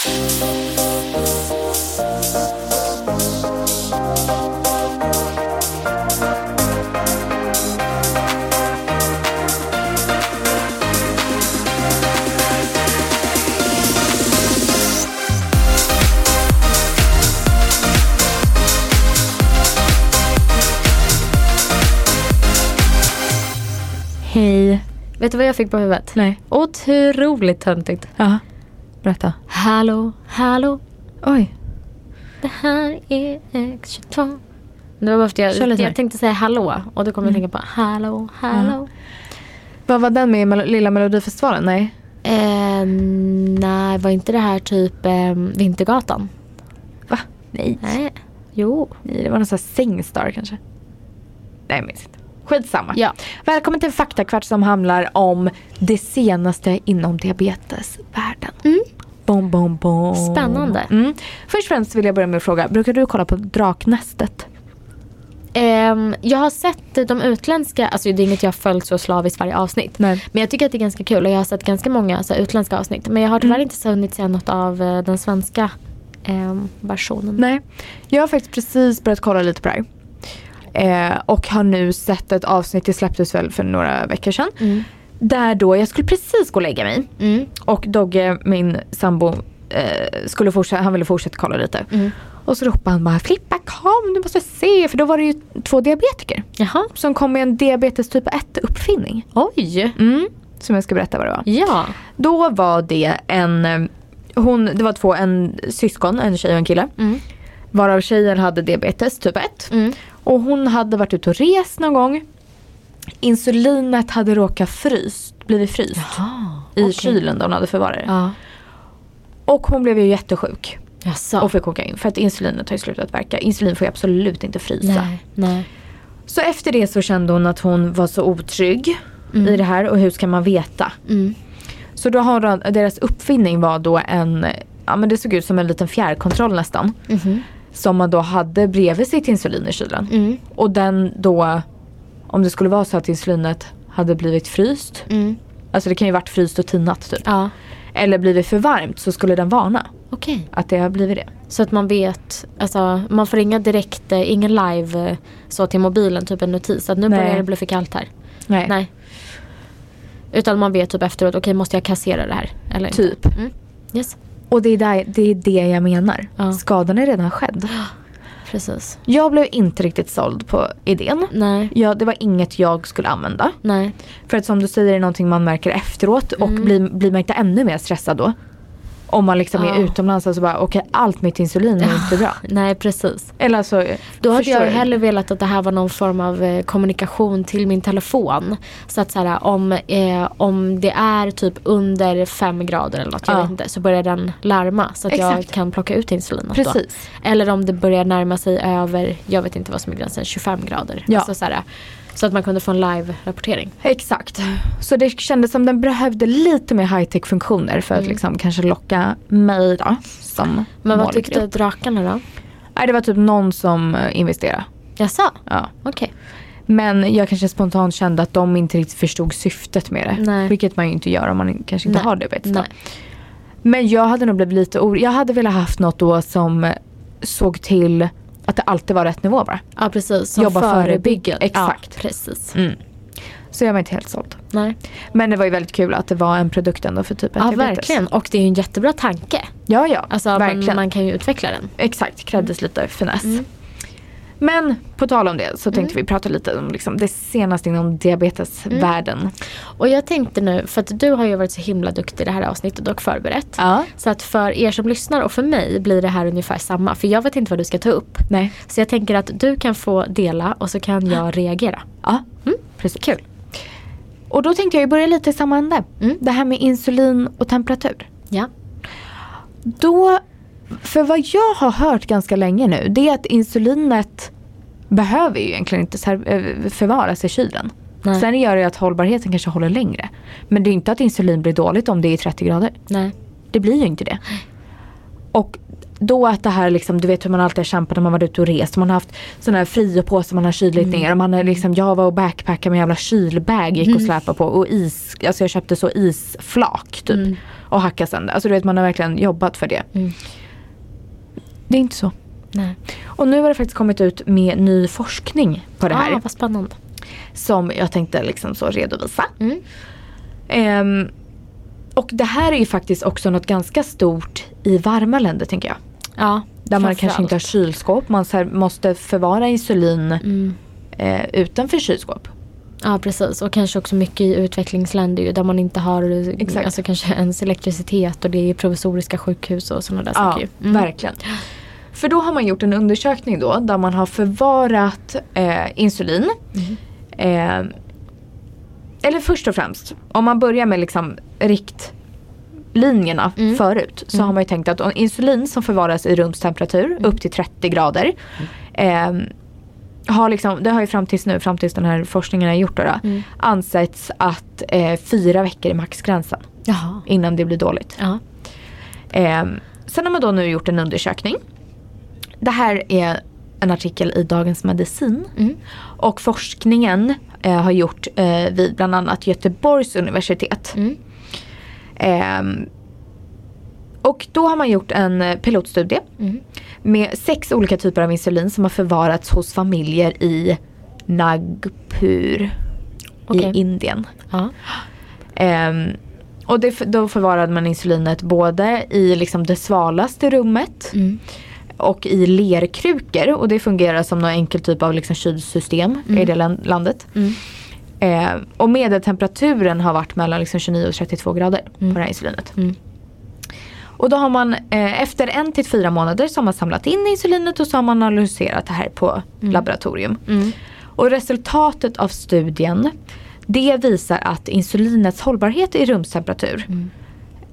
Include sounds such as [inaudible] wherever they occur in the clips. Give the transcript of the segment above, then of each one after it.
Hej. Vet du vad jag fick på huvudet? Nej. Otroligt töntigt. Ja. Berätta. Hallå, hallå. Oj. Det här är X22. Det var bara för att jag, jag tänkte säga hallå och då kom jag att tänka på hallå, hallå. Vad var den med i Mel- Lilla Melodifestivalen? Nej. Eh, nej, var inte det här typ eh, Vintergatan? Va? Nej. Nej. Jo. Nej, det var någon sån här Singstar kanske. Nej, jag minns inte. Skitsamma. Ja. Välkommen till en faktakvart som handlar om det senaste inom diabetesvärlden. Mm. Bom, bom, bom. Spännande. Mm. Först och främst vill jag börja med att fråga, brukar du kolla på Draknästet? Ehm, jag har sett de utländska, alltså det är inget jag har följt så slaviskt varje avsnitt. Nej. Men jag tycker att det är ganska kul och jag har sett ganska många så utländska avsnitt. Men jag har tyvärr Mm. inte hunnit se något av eh, den svenska ehm, versionen. Nej. Jag har faktiskt precis börjat kolla lite på det här. Eh, och har nu sett ett avsnitt, det släpptes väl för några veckor sedan. Mm. Där då, jag skulle precis gå och lägga mig. Mm. Och Dogge, min sambo, eh, skulle fortsätta, han ville fortsätta kolla lite. Mm. Och så ropade han bara Filippa kom du måste se för då var det ju två diabetiker. Jaha. Som kom med en diabetes typ 1 uppfinning. Oj. Mm, som jag ska berätta vad det var. Ja. Då var det en, eh, hon, det var två, en syskon, en tjej och en kille. Mm. Varav tjejen hade diabetes typ 1. Mm. Och hon hade varit ute och rest någon gång. Insulinet hade råkat fryst, blivit fryst Jaha. i okej. kylen där hon hade förvarat det. Ja. Och hon blev ju jättesjuk Jaså. och fick åka in för att insulinet har ju slutat verka. Insulin får ju absolut inte frysa. Nej. Nej. Så efter det så kände hon att hon var så otrygg Mm. i det här och hur ska man veta? Mm. Så då har de, deras uppfinning var då en, ja men det såg ut som en liten fjärrkontroll nästan. Mhm. Som man då hade bredvid sitt insulin i kylen. Mm. Och den då, om det skulle vara så att insulinet hade blivit fryst. Mm. Alltså det kan ju varit fryst och tinat typ. Ja. Eller blivit för varmt så skulle den varna Okej. att det har blivit det. Så att man vet, alltså man får ringa direkt, eh, ingen live eh, så till mobilen, typ en notis att nu Nej. börjar det bli för kallt här. Nej. Nej. Utan man vet typ efteråt, okej måste jag kassera det här? Eller? Typ. Mm. Yes, Och det är, där, det är det jag menar. Ja. Skadan är redan skedd. [gasps] precis. Jag blev inte riktigt såld på idén. Nej, Ja, det var inget jag skulle använda. nej. För att som du säger är det någonting man märker efteråt och Mm. blir, blir inte ännu mer stressad då. Om man liksom Ja. är utomlands och så bara okej allt mitt insulin är inte bra. [laughs] Nej, precis. Eller alltså, Då hade jag hellre velat att det här var någon form av eh, kommunikation till min telefon. Så att så här, om, eh, om det är typ under fem grader eller något, jag Ja. vet inte, så börjar den larma så att jag Exakt. kan plocka ut insulinet då. Precis. Eller om det börjar närma sig över, jag vet inte vad som är gränsen, 25 grader. Ja. Alltså så, här, så att man kunde få en live-rapportering. Exakt. Så det kändes som den behövde lite mer high tech funktioner för att Mm. liksom kanske locka mig då. Som Men vad tyckte drakarna då? Nej, det var typ någon som eh, investerade. Jaså? Ja. Okej. Men jag kanske spontant kände att de inte riktigt förstod syftet med det. Nej. Vilket man ju inte gör om man kanske inte Nej. har då. Nej. Men jag hade nog blivit lite orolig. Jag hade velat haft något då som såg till att det alltid var rätt nivå bara. Ja precis, som Jobba förebygger. Exakt. Ja, precis. Så jag var inte helt såld. Nej. Men det var ju väldigt kul att det var en produkt ändå för typ 1 Ja diabetes. verkligen, och det är ju en jättebra tanke. Ja, ja. Alltså verkligen. man, man kan ju utveckla den. Exakt, krävdes lite finess. Mm. Men på tal om det så tänkte vi prata lite om liksom det senaste inom diabetesvärlden. Och jag tänkte nu, för att du har ju varit så himla duktig i det här avsnittet och förberett. Ja. Så att för er som lyssnar och för mig blir det här ungefär samma. För jag vet inte vad du ska ta upp. Nej. Så jag tänker att du kan få dela och så kan jag reagera. Ja, Mm. precis. Kul. Och då tänkte jag börja lite i samma ände. Mm. Det här med insulin och temperatur. Ja. Då, för vad jag har hört ganska länge nu, det är att insulinet behöver ju egentligen inte eh, förvaras i kylen. Nej. Sen gör det att hållbarheten kanske håller längre. Men det är inte att insulin blir dåligt om det är 30 grader. Nej. Det blir ju inte det. Och då att det här liksom, du vet hur man alltid har kämpat när man varit ute och rest. Man har haft sådana här friopåsar man har kyligt Mm. ner. Och man är liksom, jag var och backpackade med jävla kylbag gick och släpade på. Och is, alltså jag köpte så isflak typ. Mm. Och hackade sönder. Alltså du vet man har verkligen jobbat för det. Mm. Det är inte så. Nej. Och nu har det faktiskt kommit ut med ny forskning på det här. Ah, vad spännande. Som jag tänkte liksom så redovisa. Mm. Ehm, och det här är ju faktiskt också något ganska stort i varma länder tänker jag. Ja, Där man kanske inte har kylskåp. Man måste förvara insulin Mm. eh, utanför kylskåp. Ja precis och kanske också mycket i utvecklingsländer ju, där man inte har Exakt. alltså, kanske ens elektricitet och det är provisoriska sjukhus och sådana där saker. Ja. Mm. verkligen. För då har man gjort en undersökning då där man har förvarat eh, insulin. Mm. Eh, eller först och främst, om man börjar med liksom riktlinjerna Mm. förut så har man ju tänkt att om insulin som förvaras i rumstemperatur Mm. upp till 30 grader eh, har liksom, det har ju fram tills nu, fram tills den här forskningen har gjort då, då Mm. ansetts att eh, fyra veckor är maxgränsen Jaha. innan det blir dåligt. Eh, sen har man då nu gjort en undersökning. Det här är en artikel i Dagens Medicin. Mm. Och forskningen eh, har gjort eh, vid bland annat Göteborgs universitet. Mm. Eh, och då har man gjort en eh, pilotstudie Mm. med sex olika typer av insulin som har förvarats hos familjer i Nagpur Okej. i Indien. Ehm, och det, då förvarade man insulinet både i liksom det svalaste rummet Mm. Och i lerkrukor. Och det fungerar som någon enkel typ av liksom kylsystem i det lan- landet. Mm. Ehm, och medeltemperaturen har varit mellan liksom 29 och 32 grader på det här insulinet. Mm. Och då har man eh, efter en till fyra månader så har man samlat in insulinet och så har man analyserat det här på laboratorium. Mm. Och resultatet av studien det visar att insulinets hållbarhet i rumstemperatur Mm.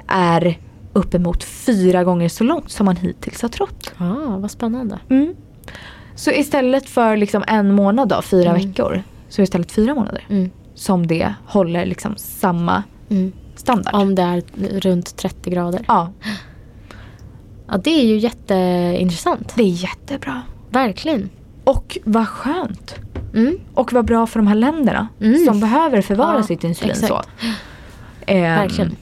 är uppemot fyra gånger så långt som man hittills har trott. Ah, vad spännande. Mm. Så istället för liksom en månad då, fyra veckor, så är det istället fyra månader Mm. som det håller liksom samma Mm. standard. Om det är runt 30 grader. Ja, Ja, det är ju jätteintressant. det är jättebra. Verkligen. Och vad skönt. Mm. Och vad bra för de här länderna Mm. som behöver förvara Ja, sitt insulin exakt. så. Ehm, Verkligen.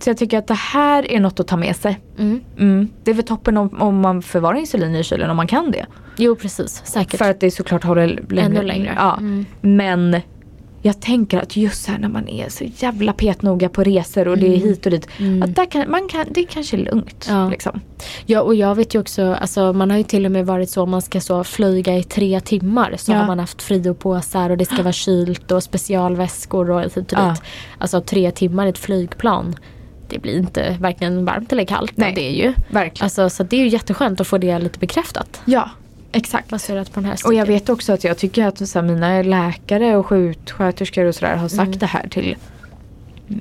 Så jag tycker att det här är något att ta med sig. Mm. Mm. Det är väl toppen om, om man förvarar insulin i kylen om man kan det. Jo, precis. Säkert. För att det såklart håller längre. Ännu längre. Ja. Mm. Men jag tänker att just här när man är så jävla petnoga på resor och det är hit och dit. Mm. Att där kan, man kan, det är kanske lugnt. Ja. Liksom. Ja, och jag vet ju också, alltså, man har ju till och med varit så, om man ska så flyga i tre timmar så Ja. har man haft friopåsar och det ska vara kylt och specialväskor och hit och Ja. dit. Alltså tre timmar i ett flygplan. Det blir inte varken varmt eller kallt Nej. det ju. Verkligen. Alltså, så det är ju jätteskönt att få det lite bekräftat. Ja, exakt. Baserat på den här Och jag vet också att jag tycker att så här, mina läkare och sjuksköterskor och sådär har sagt Mm. det här till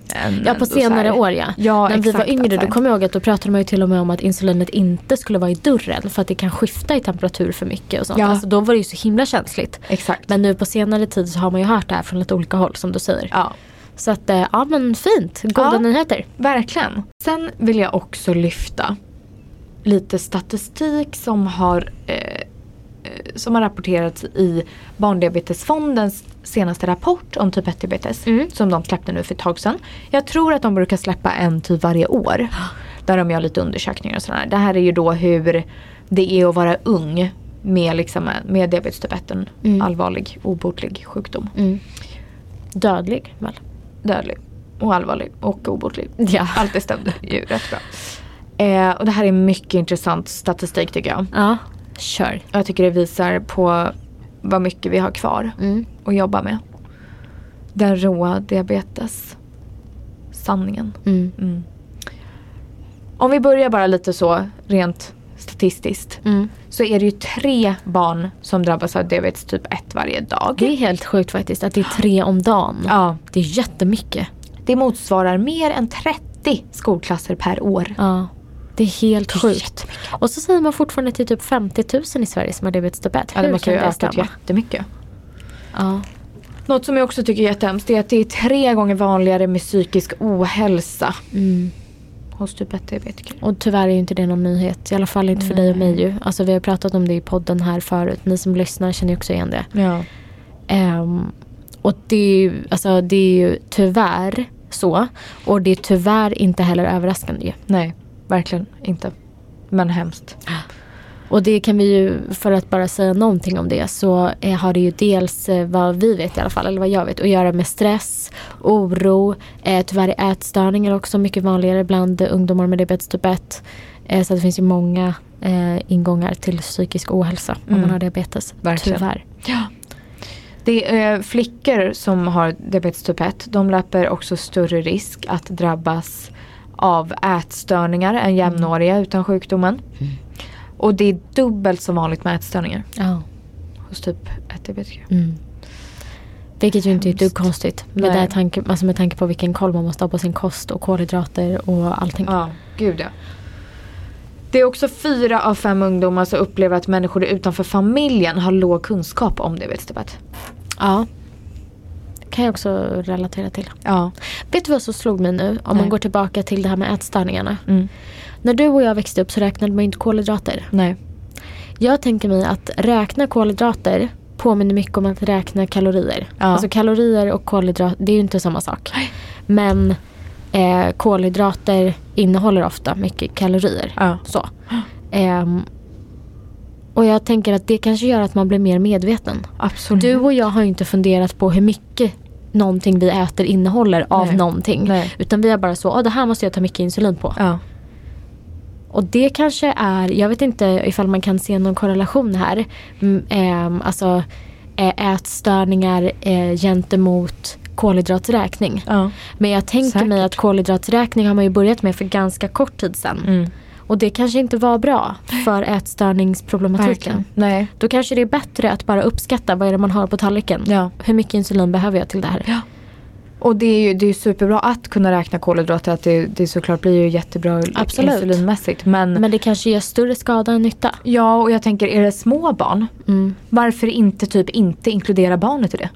en, Ja på senare år ja. Ja, När vi var exakt, yngre då kommer jag ihåg att då pratade man ju till och med om att insulinet inte skulle vara i dörren för att det kan skifta i temperatur för mycket och sånt. Ja. Alltså, då var det ju så himla känsligt. Exakt. Men nu på senare tid så har man ju hört det här från lite olika håll som du säger. Ja, Så att eh, ja men fint, goda Ja. nyheter. verkligen. Sen vill jag också lyfta lite statistik som har, eh, eh, som har rapporterats i Barndiabetesfondens senaste rapport om typ 1-diabetes. Mm. Som de släppte nu för ett tag sedan. Jag tror att de brukar släppa en typ varje år. Där de gör lite undersökningar och sådär. Det här är ju då hur det är att vara ung med, liksom, med diabetes typ 1. En Mm. allvarlig obotlig sjukdom. Mm. Dödlig väl? Dödlig och allvarlig och obotlig. Ja. Allt det stämde ju rätt bra. Eh, och det här är mycket intressant statistik tycker jag. Ja, kör. Och jag tycker det visar på vad mycket vi har kvar Mm. att jobba med. Den råa diabetes sanningen. Mm. Mm. Om vi börjar bara lite så rent statistiskt. Mm. Så är det ju tre barn som drabbas av diabetes typ 1 varje dag. Det är helt sjukt faktiskt att det är tre om dagen. Ja, Det är jättemycket. det motsvarar mer än 30 skolklasser per år. Ja. Det är helt Det är sjukt. Och så säger man fortfarande till typ 50 000 i Sverige som har diabetes typ 1. Ja, det måste ju ha det ökat jättemycket. Ja. Något som jag också tycker är jättehemskt är att det är tre gånger vanligare med psykisk ohälsa Mm. Hos typ 1 diabetiker. Och tyvärr är ju inte det någon nyhet. I alla fall inte för dig och mig ju. Alltså vi har pratat om det i podden här förut. Ni som lyssnar känner ju också igen det. Ja. Ehm, och det är, ju, alltså, det är ju tyvärr så. Och det är tyvärr inte heller överraskande ju. Nej, verkligen inte. Men hemskt. Och det kan vi ju, för att bara säga någonting om det, så eh, har det ju dels eh, vad vi vet i alla fall, eller vad jag vet, att göra med stress, oro, eh, tyvärr är ätstörningar också mycket vanligare bland ungdomar med diabetes typ 1. Eh, så det finns ju många eh, ingångar till psykisk ohälsa om Mm. man har diabetes. Verkligen. Tyvärr. Ja. Det är flickor som har diabetes typ 1. De löper också större risk att drabbas av ätstörningar än jämnåriga utan sjukdomen. Och det är dubbelt så vanligt med ätstörningar Ja. hos typ 1 diabetiker. Mm. Vilket ju inte är ett dugg konstigt. Med, Nej. det tanke, alltså med tanke på vilken koll man måste ha på sin kost och kolhydrater och allting. Ja, gud ja. Det är också fyra av fem ungdomar som upplever att människor utanför familjen har låg kunskap om diabetes 1. Ja. kan jag också relatera till. Ja. Vet du vad som slog mig nu? Om man Nej. går tillbaka till det här med ätstörningarna. Mm. När du och jag växte upp så räknade man inte kolhydrater. Nej. Jag tänker mig att räkna kolhydrater påminner mycket om att räkna kalorier. Ja. Alltså kalorier och kolhydrater, det är ju inte samma sak. Men eh, kolhydrater innehåller ofta mycket kalorier. Ja. Så. Ehm, och jag tänker att det kanske gör att man blir mer medveten. Absolut. Du och jag har ju inte funderat på hur mycket någonting vi äter innehåller av Nej. någonting. Nej. Utan vi är bara så, "Åh, det här måste jag ta mycket insulin på. Ja. Och det kanske är, jag vet inte ifall man kan se någon korrelation här. Mm, alltså ätstörningar gentemot kolhydraträkning. Ja. Men jag tänker mig Säkert. att kolhydraträkning har man ju börjat med för ganska kort tid sedan. Mm. Och det kanske inte var bra för [laughs] ätstörningsproblematiken. Verkligen. Nej. Då kanske det är bättre att bara uppskatta vad är det man har på tallriken. Ja. Hur mycket insulin behöver jag till det här? Ja. Och det är ju det är superbra att kunna räkna kolhydrater. Att det, det såklart blir ju jättebra Absolut. insulinmässigt. Men, Men det kanske gör större skada än nytta. ja, och jag tänker är det små barn. Mm. Varför inte typ inte inkludera barnet i det?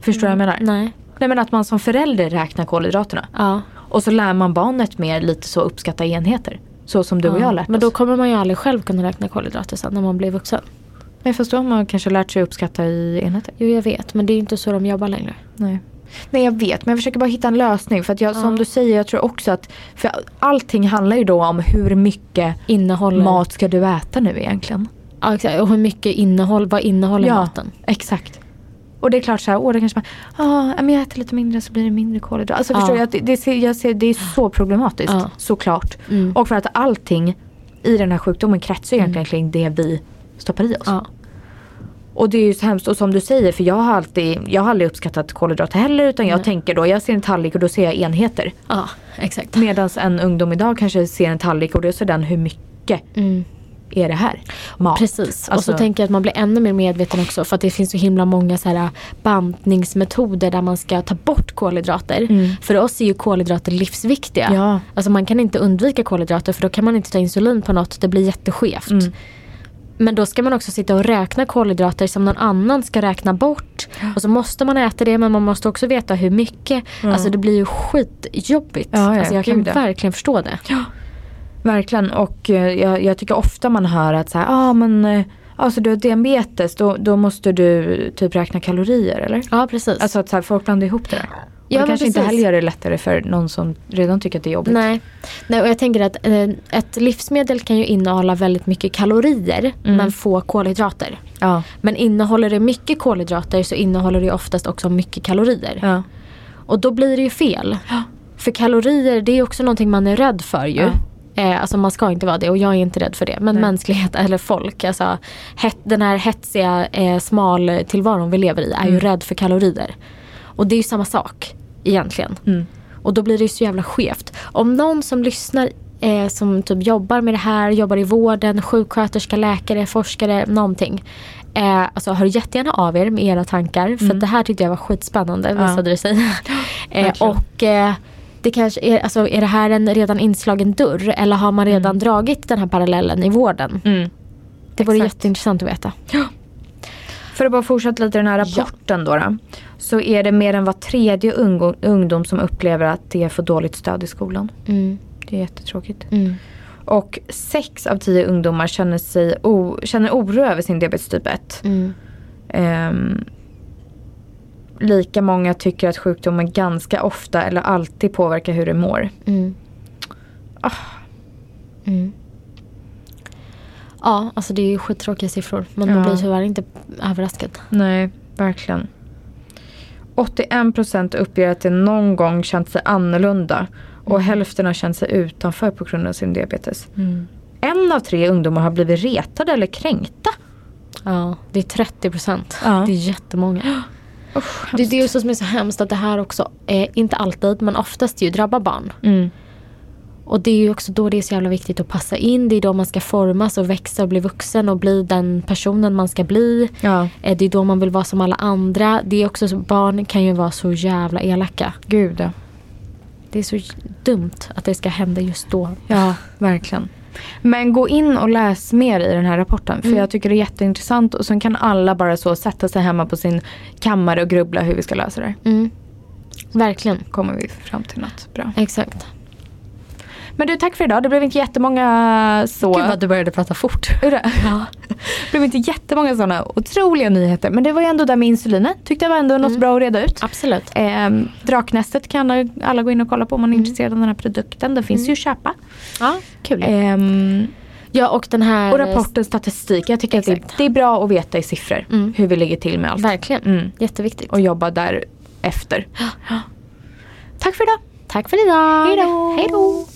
Förstår du vad jag menar? Nej. Nej men att man som förälder räknar kolhydraterna. Ja. Och så lär man barnet mer lite så uppskatta enheter. Så som du och jag har lärt Men då oss. kommer man ju aldrig själv kunna räkna kolhydrater sen när man blir vuxen. Nej fast då har man kanske lärt sig uppskatta i enheter. Jo jag vet men det är inte så de jobbar längre. Nej. Nej jag vet men jag försöker bara hitta en lösning. För att jag, som Ja. du säger, jag tror också att för allting handlar ju då om hur mycket Innehåller. mat ska du äta nu egentligen? Ja, exakt. Och hur mycket innehåll, vad innehåller Ja. maten? Exakt. Och det är klart så här, åh det kanske man, ah, men jag äter lite mindre så blir det mindre kolhydrater. Alltså Ja. förstår jag, det, det, ser, jag ser, det är så problematiskt Ja. såklart. Mm. Och för att allting i den här sjukdomen kretsar egentligen kring det vi stoppar i oss. Ja. Och det är ju så hemskt. Och som du säger, för jag har alltid, jag har aldrig uppskattat kolhydrater heller. Utan jag Nej. tänker då, jag ser en tallrik och då ser jag enheter. ja, exakt. Medan en ungdom idag kanske ser en tallrik och då ser den hur mycket Mm. är det här? Mat. Precis. och Alltså- så tänker jag att man blir ännu mer medveten också för att det finns så himla många så här bantningsmetoder där man ska ta bort kolhydrater. Mm. För oss är ju kolhydrater livsviktiga. Ja. Alltså man kan inte undvika kolhydrater för då kan man inte ta insulin på något. Det blir jätteskevt. Mm. Men då ska man också sitta och räkna kolhydrater som någon annan ska räkna bort. Och så måste man äta det men man måste också veta hur mycket. Ja. Alltså det blir ju skitjobbigt. Ja, ja, alltså jag kan ja. verkligen förstå det. Verkligen och eh, jag, jag tycker ofta man hör att så här, ah, men eh, alltså du har diabetes då, då måste du typ räkna kalorier eller? Ja precis. Alltså att så här, folk blandar ihop det där. Ja, det kanske inte heller gör det lättare för någon som redan tycker att det är jobbigt. Nej. Nej, och jag tänker att eh, ett livsmedel kan ju innehålla väldigt mycket kalorier Mm. men få kolhydrater. Ja, Men innehåller det mycket kolhydrater så innehåller det oftast också mycket kalorier. ja. Och då blir det ju fel. För kalorier det är också någonting man är rädd för ju. Ja. Eh, alltså man ska inte vara det och jag är inte rädd för det. Men Nej. mänsklighet eller folk, alltså het, den här hetsiga eh, smal tillvaron vi lever i är ju Mm. rädd för kalorier. Och det är ju samma sak egentligen. Mm. Och då blir det ju så jävla skevt. Om någon som lyssnar eh, som typ jobbar med det här, jobbar i vården, sjuksköterska, läkare, forskare, någonting. Eh, alltså hör jättegärna av er med era tankar. För Mm. att det här tyckte jag var skitspännande, Ja. visade det sig. [laughs] eh, och eh, det kanske är, alltså, är det här en redan inslagen dörr? Eller har man redan dragit den här parallellen i vården? Mm. Det vore Exakt. jätteintressant att veta. [gasps] För För att bara fortsätta lite den här rapporten då, då. Så är det mer än var tredje ungdom, ungdom som upplever att det för dåligt stöd i skolan. Mm. Det är jättetråkigt. Mm. Och sex av tio ungdomar känner, sig o, känner oro över sin diabetes typ 1. Mm. Ehm, lika många tycker att sjukdomen ganska ofta eller alltid påverkar hur de mår. Mm. Mm. Ja, alltså det är ju skittråkiga siffror. Men man Ja. blir tyvärr inte överraskad. Nej, verkligen. 81% uppger att de någon gång känt sig annorlunda och hälften har känt sig utanför på grund av sin diabetes. En av tre ungdomar har blivit retade eller kränkta. Ja, det är 30 procent. Ja. Det är jättemånga. [gasps] Usch, Det är det som är så hemskt att det här också, eh, inte alltid men oftast ju drabbar barn. Mm. Och det är ju också då det är så jävla viktigt att passa in. Det är då man ska formas och växa och bli vuxen och bli den personen man ska bli. Ja, Eh, Det är då man vill vara som alla andra. Det är också så, barn kan ju vara så jävla elaka. gud ja. Det är så dumt att det ska hända just då. Ja, verkligen. Men gå in och läs mer i den här rapporten för Mm. jag tycker det är jätteintressant och sen kan alla bara så sätta sig hemma på sin kammare och grubbla hur vi ska lösa det. Mm. Verkligen. Kommer vi fram till något bra. Exakt. Men du, tack för idag. Det blev inte jättemånga så... Gud vad du började prata fort. Det? Ja. [laughs] Det blev inte jättemånga sådana otroliga nyheter. Men det var ju ändå där med insulinet. Tyckte jag var ändå något Mm. bra att reda ut. Absolut. Ehm, draknästet kan alla, gå in och kolla på om man är Mm. intresserad av den här produkten. Den finns ju att köpa. Ja, kul. Ehm, Ja, och den här... och rapportens statistik. Jag tycker att det, Exakt. det är bra att veta i siffror Mm. hur vi ligger till med allt. Verkligen. Mm. Jätteviktigt. Och jobba där efter. Tack för idag. Tack för idag. Hej då.